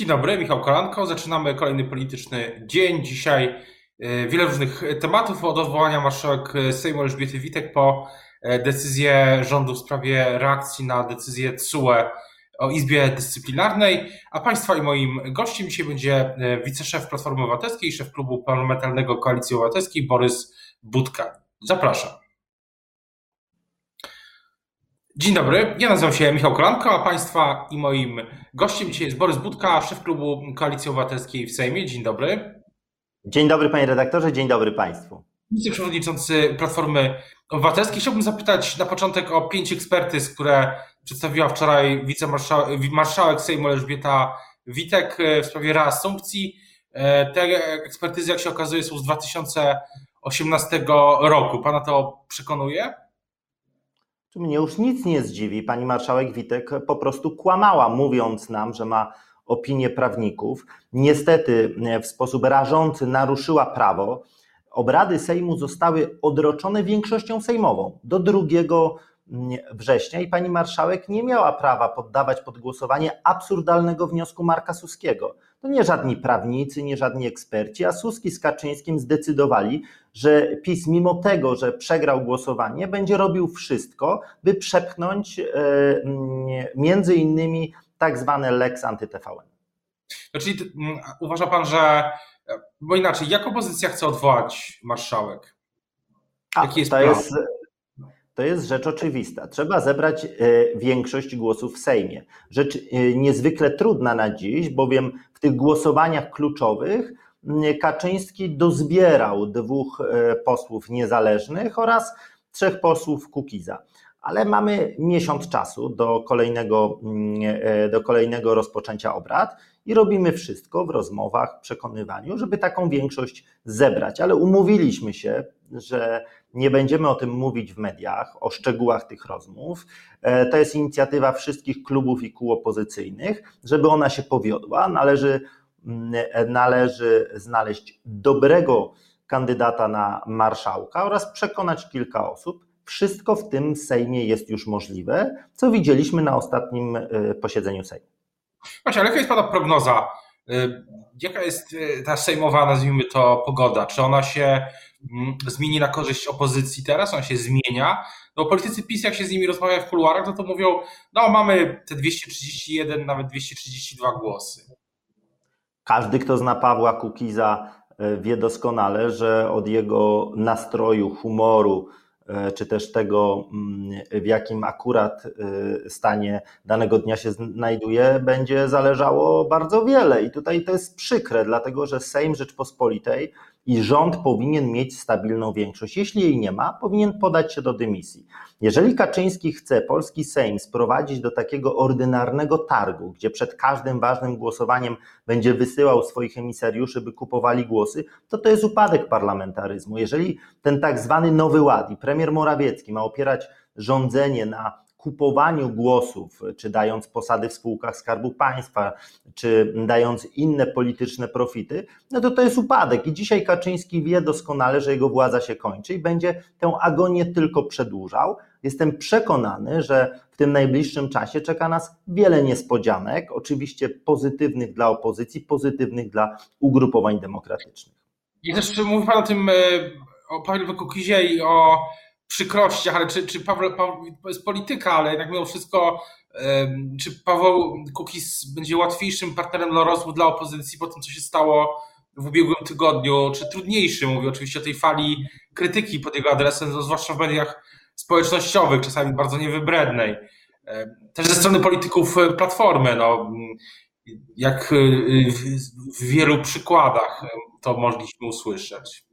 Dzień dobry, Michał Kolanko. Zaczynamy kolejny polityczny dzień. Dzisiaj e, wiele różnych tematów od odwołania marszałek Sejmu Elżbiety Witek po e, decyzję rządu w sprawie reakcji na decyzję TSUE o Izbie Dyscyplinarnej, a Państwa i moim gościem dzisiaj będzie e, wiceszef Platformy Obywatelskiej, szef klubu parlamentarnego Koalicji Obywatelskiej Borys Budka. Zapraszam. Dzień dobry, ja nazywam się Michał Kolanko, a Państwa i moim gościem dzisiaj jest Borys Budka, szef klubu Koalicji Obywatelskiej w Sejmie. Dzień dobry. Dzień dobry panie redaktorze, dzień dobry Państwu. Wiceprzewodniczący Platformy Obywatelskiej. Chciałbym zapytać na początek o pięć ekspertyz, które przedstawiła wczoraj wicemarszałek Sejmu Elżbieta Witek w sprawie reasumpcji. Te ekspertyzy, jak się okazuje, są z 2018 roku. Pana to przekonuje? Mnie już nic nie zdziwi. Pani marszałek Witek po prostu kłamała, mówiąc nam, że ma opinię prawników. Niestety w sposób rażący naruszyła prawo. Obrady Sejmu zostały odroczone większością sejmową do 2 września i pani marszałek nie miała prawa poddawać pod głosowanie absurdalnego wniosku Marka Suskiego. To nie żadni prawnicy, nie żadni eksperci, a Suski z Kaczyńskim zdecydowali, że PiS mimo tego, że przegrał głosowanie, będzie robił wszystko, by przepchnąć e, między innymi tak zwane lex anty-TVN. No czyli uważa pan, że, bo inaczej, jak opozycja chce odwołać marszałek? Jaki jest to plan? jest to jest rzecz oczywista. Trzeba zebrać e, większość głosów w Sejmie. Rzecz e, niezwykle trudna na dziś, bowiem w tych głosowaniach kluczowych Kaczyński dozbierał dwóch e, posłów niezależnych oraz trzech posłów Kukiza. Ale mamy miesiąc czasu do kolejnego, do kolejnego rozpoczęcia obrad i robimy wszystko w rozmowach, przekonywaniu, żeby taką większość zebrać. Ale umówiliśmy się, że nie będziemy o tym mówić w mediach, o szczegółach tych rozmów. E, to jest inicjatywa wszystkich klubów i kół opozycyjnych. Żeby ona się powiodła, należy, mm, należy znaleźć dobrego kandydata na marszałka oraz przekonać kilka osób. Wszystko w tym Sejmie jest już możliwe, co widzieliśmy na ostatnim e, posiedzeniu Sejmu. Właśnie, ale jaka jest Pana prognoza? Y, jaka jest y, ta sejmowa, nazwijmy to, pogoda? Czy ona się mm, zmieni na korzyść opozycji teraz? Ona się zmienia? No politycy PiS, jak się z nimi rozmawia w kuluarach, no to mówią, no mamy te 231, nawet 232 głosy. Każdy, kto zna Pawła Kukiza, y, wie doskonale, że od jego nastroju, humoru, czy też tego, mm, w jakim akurat e, stanie danego dnia się znajduje, będzie zależało bardzo wiele. I tutaj to jest przykre, dlatego że Sejm Rzeczpospolitej i rząd powinien mieć stabilną większość. Jeśli jej nie ma, powinien podać się do dymisji. Jeżeli Kaczyński chce polski Sejm sprowadzić do takiego ordynarnego targu, gdzie przed każdym ważnym głosowaniem będzie wysyłał swoich emisariuszy, by kupowali głosy, to to jest upadek parlamentaryzmu. Jeżeli ten tak zwany nowy ład i premier Morawiecki ma opierać rządzenie na kupowaniu głosów, czy dając posady w spółkach Skarbu Państwa, czy dając inne polityczne profity, no to to jest upadek. I dzisiaj Kaczyński wie doskonale, że jego władza się kończy i będzie tę agonię tylko przedłużał. Jestem przekonany, że w tym najbliższym czasie czeka nas wiele niespodzianek, oczywiście pozytywnych dla opozycji, pozytywnych dla ugrupowań demokratycznych. I też mówi Pan o tym, e, o Pawle Kukizie i o przykrościach, ale czy, czy Paweł, Paweł, to jest polityka, ale jednak mimo wszystko, czy Paweł Kukiz będzie łatwiejszym partnerem dla rozmów dla opozycji po tym, co się stało w ubiegłym tygodniu, czy trudniejszym? Mówię oczywiście o tej fali krytyki pod jego adresem, no, zwłaszcza w mediach społecznościowych, czasami bardzo niewybrednej. Też ze strony polityków Platformy, no, jak w wielu przykładach to mogliśmy usłyszeć.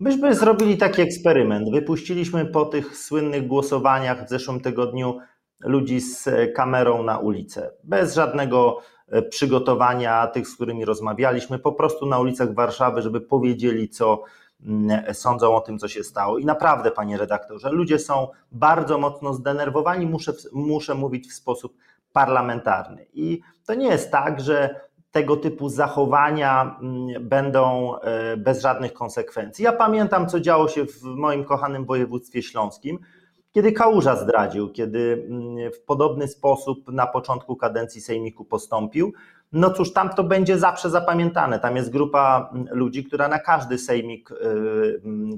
Myśmy zrobili taki eksperyment. Wypuściliśmy po tych słynnych głosowaniach w zeszłym tygodniu ludzi z kamerą na ulicę, bez żadnego e, przygotowania tych, z którymi rozmawialiśmy, po prostu na ulicach Warszawy, żeby powiedzieli, co mm, sądzą o tym, co się stało. I naprawdę, panie redaktorze, ludzie są bardzo mocno zdenerwowani, muszę, muszę mówić w sposób parlamentarny. I to nie jest tak, że tego typu zachowania mm, będą e, bez żadnych konsekwencji. Ja pamiętam, co działo się w moim kochanym województwie śląskim, kiedy Kałuża zdradził, kiedy mm, w podobny sposób na początku kadencji Sejmiku postąpił. no cóż, tam to będzie zawsze zapamiętane. Tam jest grupa ludzi, która na każdy sejmik,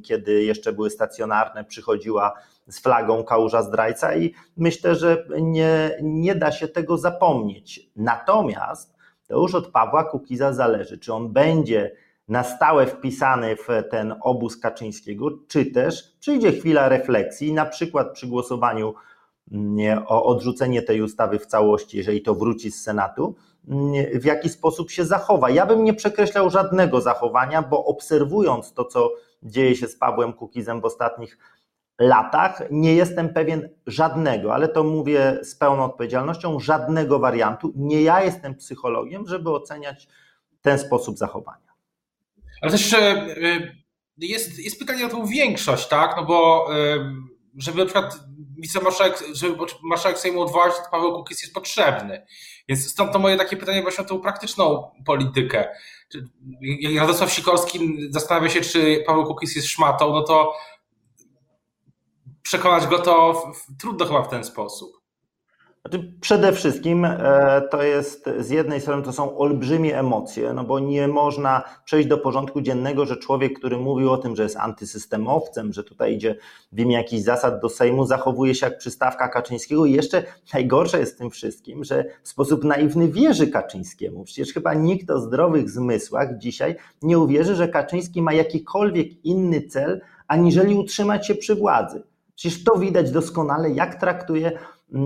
kiedy jeszcze były stacjonarne, przychodziła z flagą kałuża zdrajca i myślę, że nie, nie da się tego zapomnieć. Natomiast to już od Pawła Kukiza zależy, czy on będzie na stałe wpisany w ten obóz Kaczyńskiego, czy też przyjdzie chwila refleksji, na przykład przy głosowaniu mm, o odrzucenie tej ustawy w całości, jeżeli to wróci z Senatu, mm, w jaki sposób się zachowa. Ja bym nie przekreślał żadnego zachowania, bo obserwując to, co dzieje się z Pawłem Kukizem w ostatnich latach, nie jestem pewien żadnego, ale to mówię z pełną odpowiedzialnością, żadnego wariantu. Nie ja jestem psychologiem, żeby oceniać ten sposób zachowania. Ale też e, jest, jest pytanie o tą większość, tak? No bo e, żeby na przykład wicemarszałek, żeby marszałek Sejmu odwołać, to Paweł Kukiz jest potrzebny. Więc stąd to moje takie pytanie właśnie o tą praktyczną politykę. Radosław Sikorski zastanawia się, czy Paweł Kukiz jest szmatą, no to przekonać go to trudno chyba w ten sposób. Znaczy, przede wszystkim e, to jest z jednej strony to są olbrzymie emocje, no bo nie można przejść do porządku dziennego, że człowiek, który mówił o tym, że jest antysystemowcem, że tutaj idzie w imię jakichś zasad do Sejmu, zachowuje się jak przystawka Kaczyńskiego i jeszcze najgorsze jest w tym wszystkim, że w sposób naiwny wierzy Kaczyńskiemu. Przecież chyba nikt o zdrowych zmysłach dzisiaj nie uwierzy, że Kaczyński ma jakikolwiek inny cel, aniżeli utrzymać się przy władzy. Przecież to widać doskonale, jak traktuje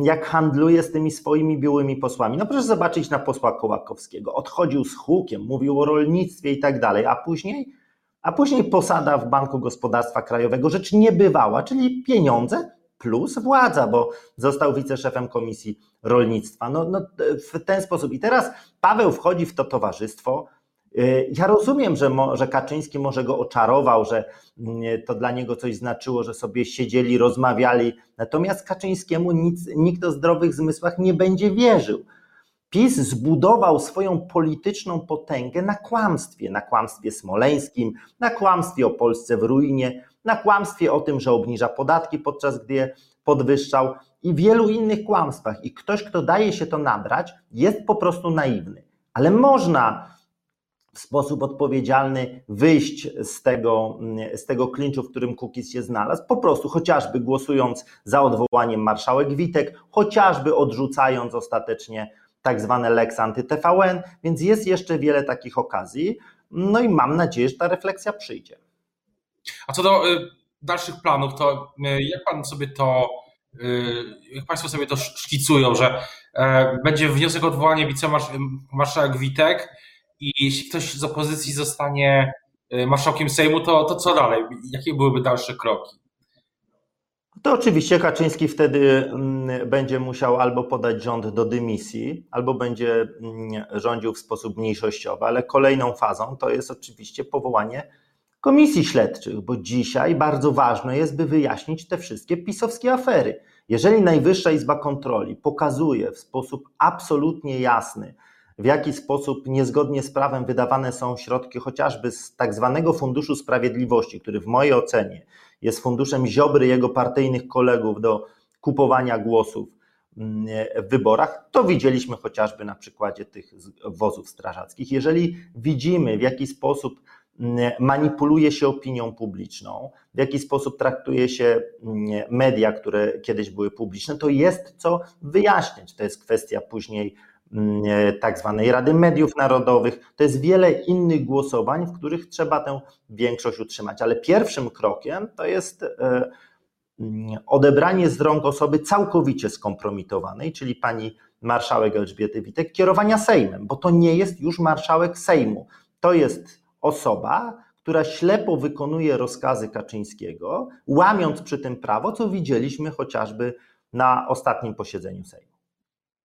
jak handluje z tymi swoimi białymi posłami. No proszę zobaczyć na posła Kołakowskiego. Odchodził z hukiem, mówił o rolnictwie i tak dalej, a później, a później posada w Banku Gospodarstwa Krajowego, rzecz niebywała, czyli pieniądze plus władza, bo został wiceszefem Komisji Rolnictwa. No, no w ten sposób. I teraz Paweł wchodzi w to towarzystwo, ja rozumiem, że, że Kaczyński może go oczarował, że mm, to dla niego coś znaczyło, że sobie siedzieli, rozmawiali, natomiast Kaczyńskiemu nic, nikt o zdrowych zmysłach nie będzie wierzył. PiS zbudował swoją polityczną potęgę na kłamstwie, na kłamstwie smoleńskim, na kłamstwie o Polsce w ruinie, na kłamstwie o tym, że obniża podatki podczas gdy je podwyższał i wielu innych kłamstwach. I ktoś, kto daje się to nabrać, jest po prostu naiwny. Ale można w sposób odpowiedzialny wyjść z tego, z tego klinczu, w którym Kukiz się znalazł, po prostu chociażby głosując za odwołaniem marszałek Witek, chociażby odrzucając ostatecznie tak zwane Lex anty-TVN, więc jest jeszcze wiele takich okazji, no i mam nadzieję, że ta refleksja przyjdzie. A co do y, dalszych planów, to y, jak pan sobie to, y, jak państwo sobie to szkicują, że e, będzie wniosek o odwołanie wicemarszałek Witek, i jeśli ktoś z opozycji zostanie y, marszałkiem Sejmu, to, to co dalej? Jakie byłyby dalsze kroki? To oczywiście Kaczyński wtedy mm, będzie musiał albo podać rząd do dymisji, albo będzie mm, rządził w sposób mniejszościowy, ale kolejną fazą to jest oczywiście powołanie komisji śledczych, bo dzisiaj bardzo ważne jest, by wyjaśnić te wszystkie pisowskie afery. Jeżeli Najwyższa Izba Kontroli pokazuje w sposób absolutnie jasny, w jaki sposób niezgodnie z prawem wydawane są środki chociażby z tak zwanego Funduszu Sprawiedliwości, który w mojej ocenie jest funduszem Ziobry jego partyjnych kolegów do kupowania głosów mm, w wyborach, to widzieliśmy chociażby na przykładzie tych wozów strażackich. Jeżeli widzimy, w jaki sposób mm, manipuluje się opinią publiczną, w jaki sposób traktuje się mm, media, które kiedyś były publiczne, to jest co wyjaśniać. To jest kwestia później tak zwanej Rady Mediów Narodowych. To jest wiele innych głosowań, w których trzeba tę większość utrzymać. Ale pierwszym krokiem to jest e, mm, odebranie z rąk osoby całkowicie skompromitowanej, czyli pani marszałek Elżbiety Witek, kierowania Sejmem, bo to nie jest już marszałek Sejmu. To jest osoba, która ślepo wykonuje rozkazy Kaczyńskiego, łamiąc przy tym prawo, co widzieliśmy chociażby na ostatnim posiedzeniu Sejmu.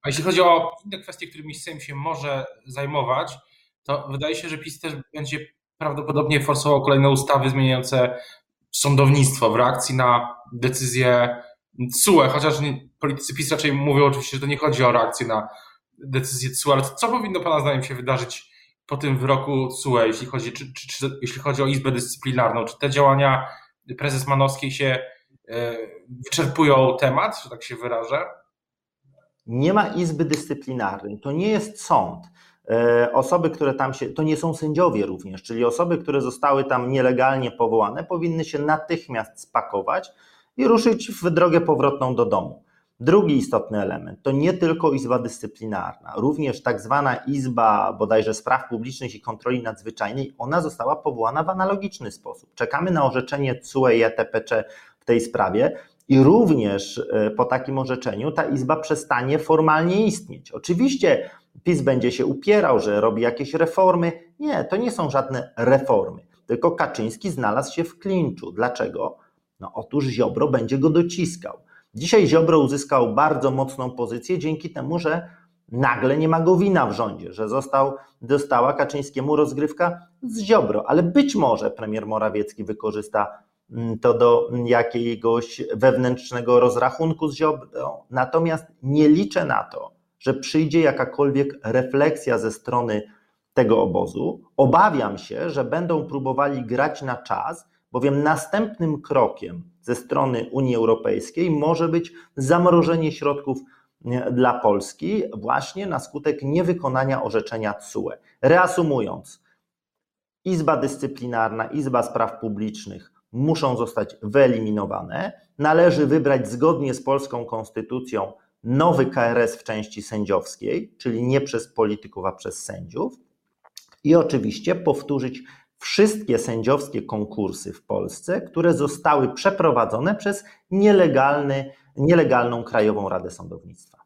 A jeśli chodzi o inne kwestie, którymi Sejm się może zajmować, to wydaje się, że PiS też będzie prawdopodobnie forsował kolejne ustawy zmieniające sądownictwo w reakcji na decyzję CUE, chociaż politycy PiS raczej mówią oczywiście, że to nie chodzi o reakcję na decyzję CUE, ale co powinno Pana zdaniem się wydarzyć po tym wyroku CUE, jeśli chodzi, czy, czy, czy, jeśli chodzi o Izbę Dyscyplinarną? Czy te działania prezes Manowskiej się e, wyczerpują temat, że tak się wyrażę? Nie ma izby dyscyplinarnej, to nie jest sąd. E, osoby, które tam się, to nie są sędziowie również, czyli osoby, które zostały tam nielegalnie powołane, powinny się natychmiast spakować i ruszyć w drogę powrotną do domu. Drugi istotny element to nie tylko Izba Dyscyplinarna, również tak zwana Izba bodajże Spraw Publicznych i Kontroli Nadzwyczajnej, ona została powołana w analogiczny sposób. Czekamy na orzeczenie CUE i ETPC w tej sprawie i również e, po takim orzeczeniu ta Izba przestanie formalnie istnieć. Oczywiście PiS będzie się upierał, że robi jakieś reformy. Nie, to nie są żadne reformy, tylko Kaczyński znalazł się w klinczu. Dlaczego? No otóż Ziobro będzie go dociskał. Dzisiaj Ziobro uzyskał bardzo mocną pozycję dzięki temu, że nagle nie ma go wina w rządzie, że został, dostała Kaczyńskiemu rozgrywka z Ziobro, ale być może premier Morawiecki wykorzysta to do jakiegoś wewnętrznego rozrachunku z Ziobro. Natomiast nie liczę na to, że przyjdzie jakakolwiek refleksja ze strony tego obozu. Obawiam się, że będą próbowali grać na czas, bowiem następnym krokiem ze strony Unii Europejskiej może być zamrożenie środków dla Polski właśnie na skutek niewykonania orzeczenia TSUE. Reasumując, Izba Dyscyplinarna, Izba Spraw Publicznych muszą zostać wyeliminowane. Należy wybrać zgodnie z polską konstytucją nowy KRS w części sędziowskiej, czyli nie przez polityków, a przez sędziów. I oczywiście powtórzyć wszystkie sędziowskie konkursy w Polsce, które zostały przeprowadzone przez nielegalny, nielegalną Krajową Radę Sądownictwa.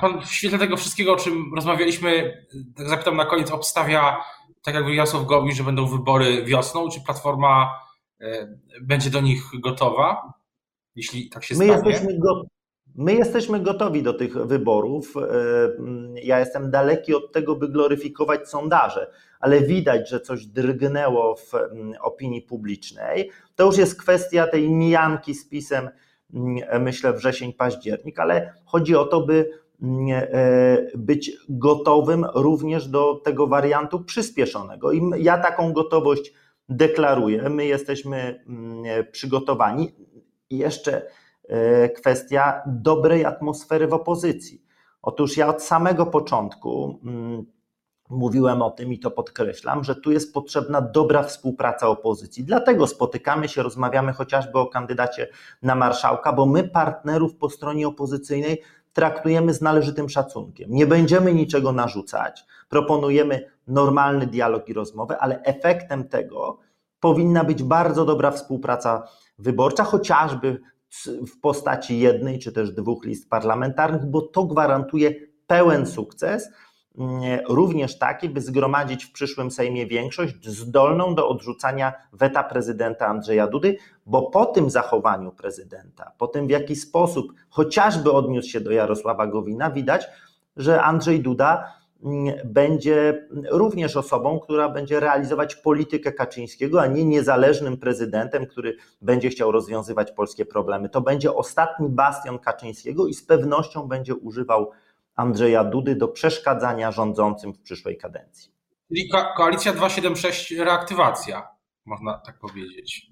Pan w świetle tego wszystkiego, o czym rozmawialiśmy, tak zapytam na koniec, obstawia, tak jak Jarosław Gowin, że będą wybory wiosną, czy Platforma będzie do nich gotowa, jeśli tak się My stanie? Jesteśmy go, My jesteśmy gotowi do tych wyborów. E, ja jestem daleki od tego, by gloryfikować sondaże, ale widać, że coś drgnęło w opinii publicznej. To już jest kwestia tej mijanki z pisem, myślę, wrzesień, październik, ale chodzi o to, by e, być gotowym również do tego wariantu przyspieszonego. I ja taką gotowość deklaruję. My jesteśmy przygotowani. I jeszcze E, kwestia dobrej atmosfery w opozycji. Otóż ja od samego początku mm, mówiłem o tym i to podkreślam, że tu jest potrzebna dobra współpraca opozycji. Dlatego spotykamy się, rozmawiamy chociażby o kandydacie na marszałka, bo my partnerów po stronie opozycyjnej traktujemy z należytym szacunkiem. Nie będziemy niczego narzucać, proponujemy normalny dialog i rozmowę, ale efektem tego powinna być bardzo dobra współpraca wyborcza, chociażby w postaci jednej czy też dwóch list parlamentarnych, bo to gwarantuje pełen sukces, również taki, by zgromadzić w przyszłym Sejmie większość zdolną do odrzucania weta prezydenta Andrzeja Dudy, bo po tym zachowaniu prezydenta, po tym w jaki sposób chociażby odniósł się do Jarosława Gowina, widać, że Andrzej Duda będzie również osobą, która będzie realizować politykę Kaczyńskiego, a nie niezależnym prezydentem, który będzie chciał rozwiązywać polskie problemy. To będzie ostatni bastion Kaczyńskiego i z pewnością będzie używał Andrzeja Dudy do przeszkadzania rządzącym w przyszłej kadencji. Czyli koalicja 276 reaktywacja, można tak powiedzieć.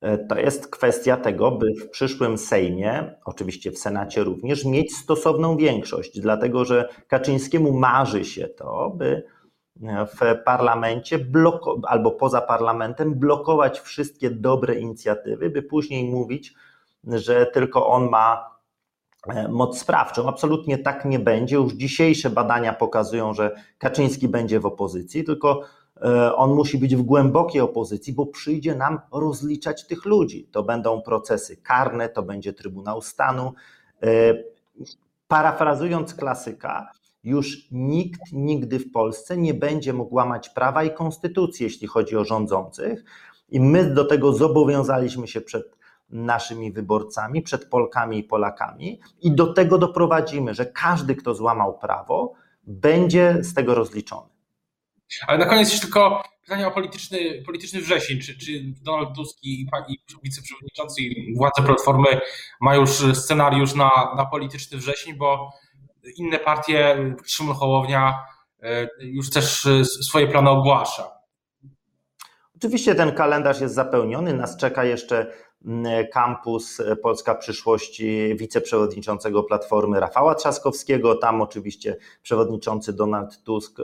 E, to jest kwestia tego, by w przyszłym Sejmie, oczywiście w Senacie również, mieć stosowną większość, dlatego że Kaczyńskiemu marzy się to, by w parlamencie albo poza parlamentem blokować wszystkie dobre inicjatywy, by później mówić, że tylko on ma moc sprawczą. Absolutnie tak nie będzie. Już dzisiejsze badania pokazują, że Kaczyński będzie w opozycji, tylko E, on musi być w głębokiej opozycji, bo przyjdzie nam rozliczać tych ludzi. To będą procesy karne, to będzie Trybunał Stanu. E, parafrazując klasyka, już nikt nigdy w Polsce nie będzie mógł łamać prawa i konstytucji, jeśli chodzi o rządzących. I my do tego zobowiązaliśmy się przed naszymi wyborcami, przed Polkami i Polakami, i do tego doprowadzimy, że każdy, kto złamał prawo, będzie z tego rozliczony. Ale na koniec jeszcze tylko pytanie o polityczny, polityczny wrzesień. Czy, czy Donald Tusk i, i wiceprzewodniczący władze Platformy ma już scenariusz na, na polityczny wrzesień, bo inne partie, Szymon Hołownia e, już też swoje plany ogłasza. Oczywiście ten kalendarz jest zapełniony, nas czeka jeszcze kampus Polska Przyszłości wiceprzewodniczącego Platformy Rafała Trzaskowskiego. Tam oczywiście przewodniczący Donald Tusk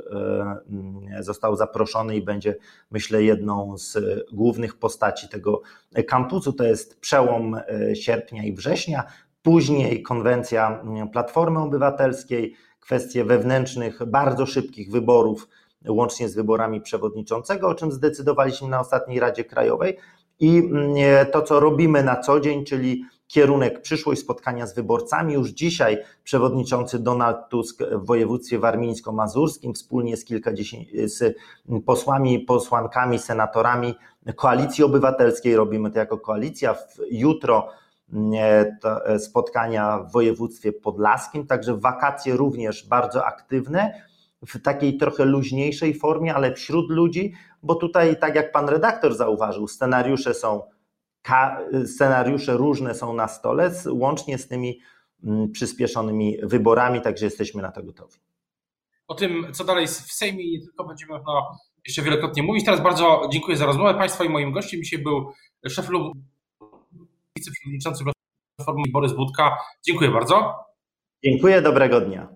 został zaproszony i będzie, myślę, jedną z głównych postaci tego kampusu. To jest przełom sierpnia i września. Później konwencja Platformy Obywatelskiej, kwestie wewnętrznych, bardzo szybkich wyborów, łącznie z wyborami przewodniczącego, o czym zdecydowaliśmy na ostatniej Radzie Krajowej. I mm, to, co robimy na co dzień, czyli kierunek przyszłość, spotkania z wyborcami. Już dzisiaj przewodniczący Donald Tusk w województwie warmińsko-mazurskim wspólnie z kilkadziesięciu z posłami, posłankami, senatorami Koalicji Obywatelskiej, robimy to jako koalicja. Jutro E, spotkania w województwie podlaskim, także wakacje również bardzo aktywne, w takiej trochę luźniejszej formie, ale wśród ludzi, bo tutaj, tak jak pan redaktor zauważył, scenariusze są, scenariusze różne są na stole, łącznie z tymi mm, przyspieszonymi wyborami, także jesteśmy na to gotowi. O tym, co dalej w Sejmie nie tylko będziemy no, jeszcze wielokrotnie mówić. Teraz bardzo dziękuję za rozmowę Państwa i moim gościem dzisiaj był szef klubu wiceprzewodniczący Platformy Borys Budka. Dziękuję bardzo. Dziękuję, dobrego dnia.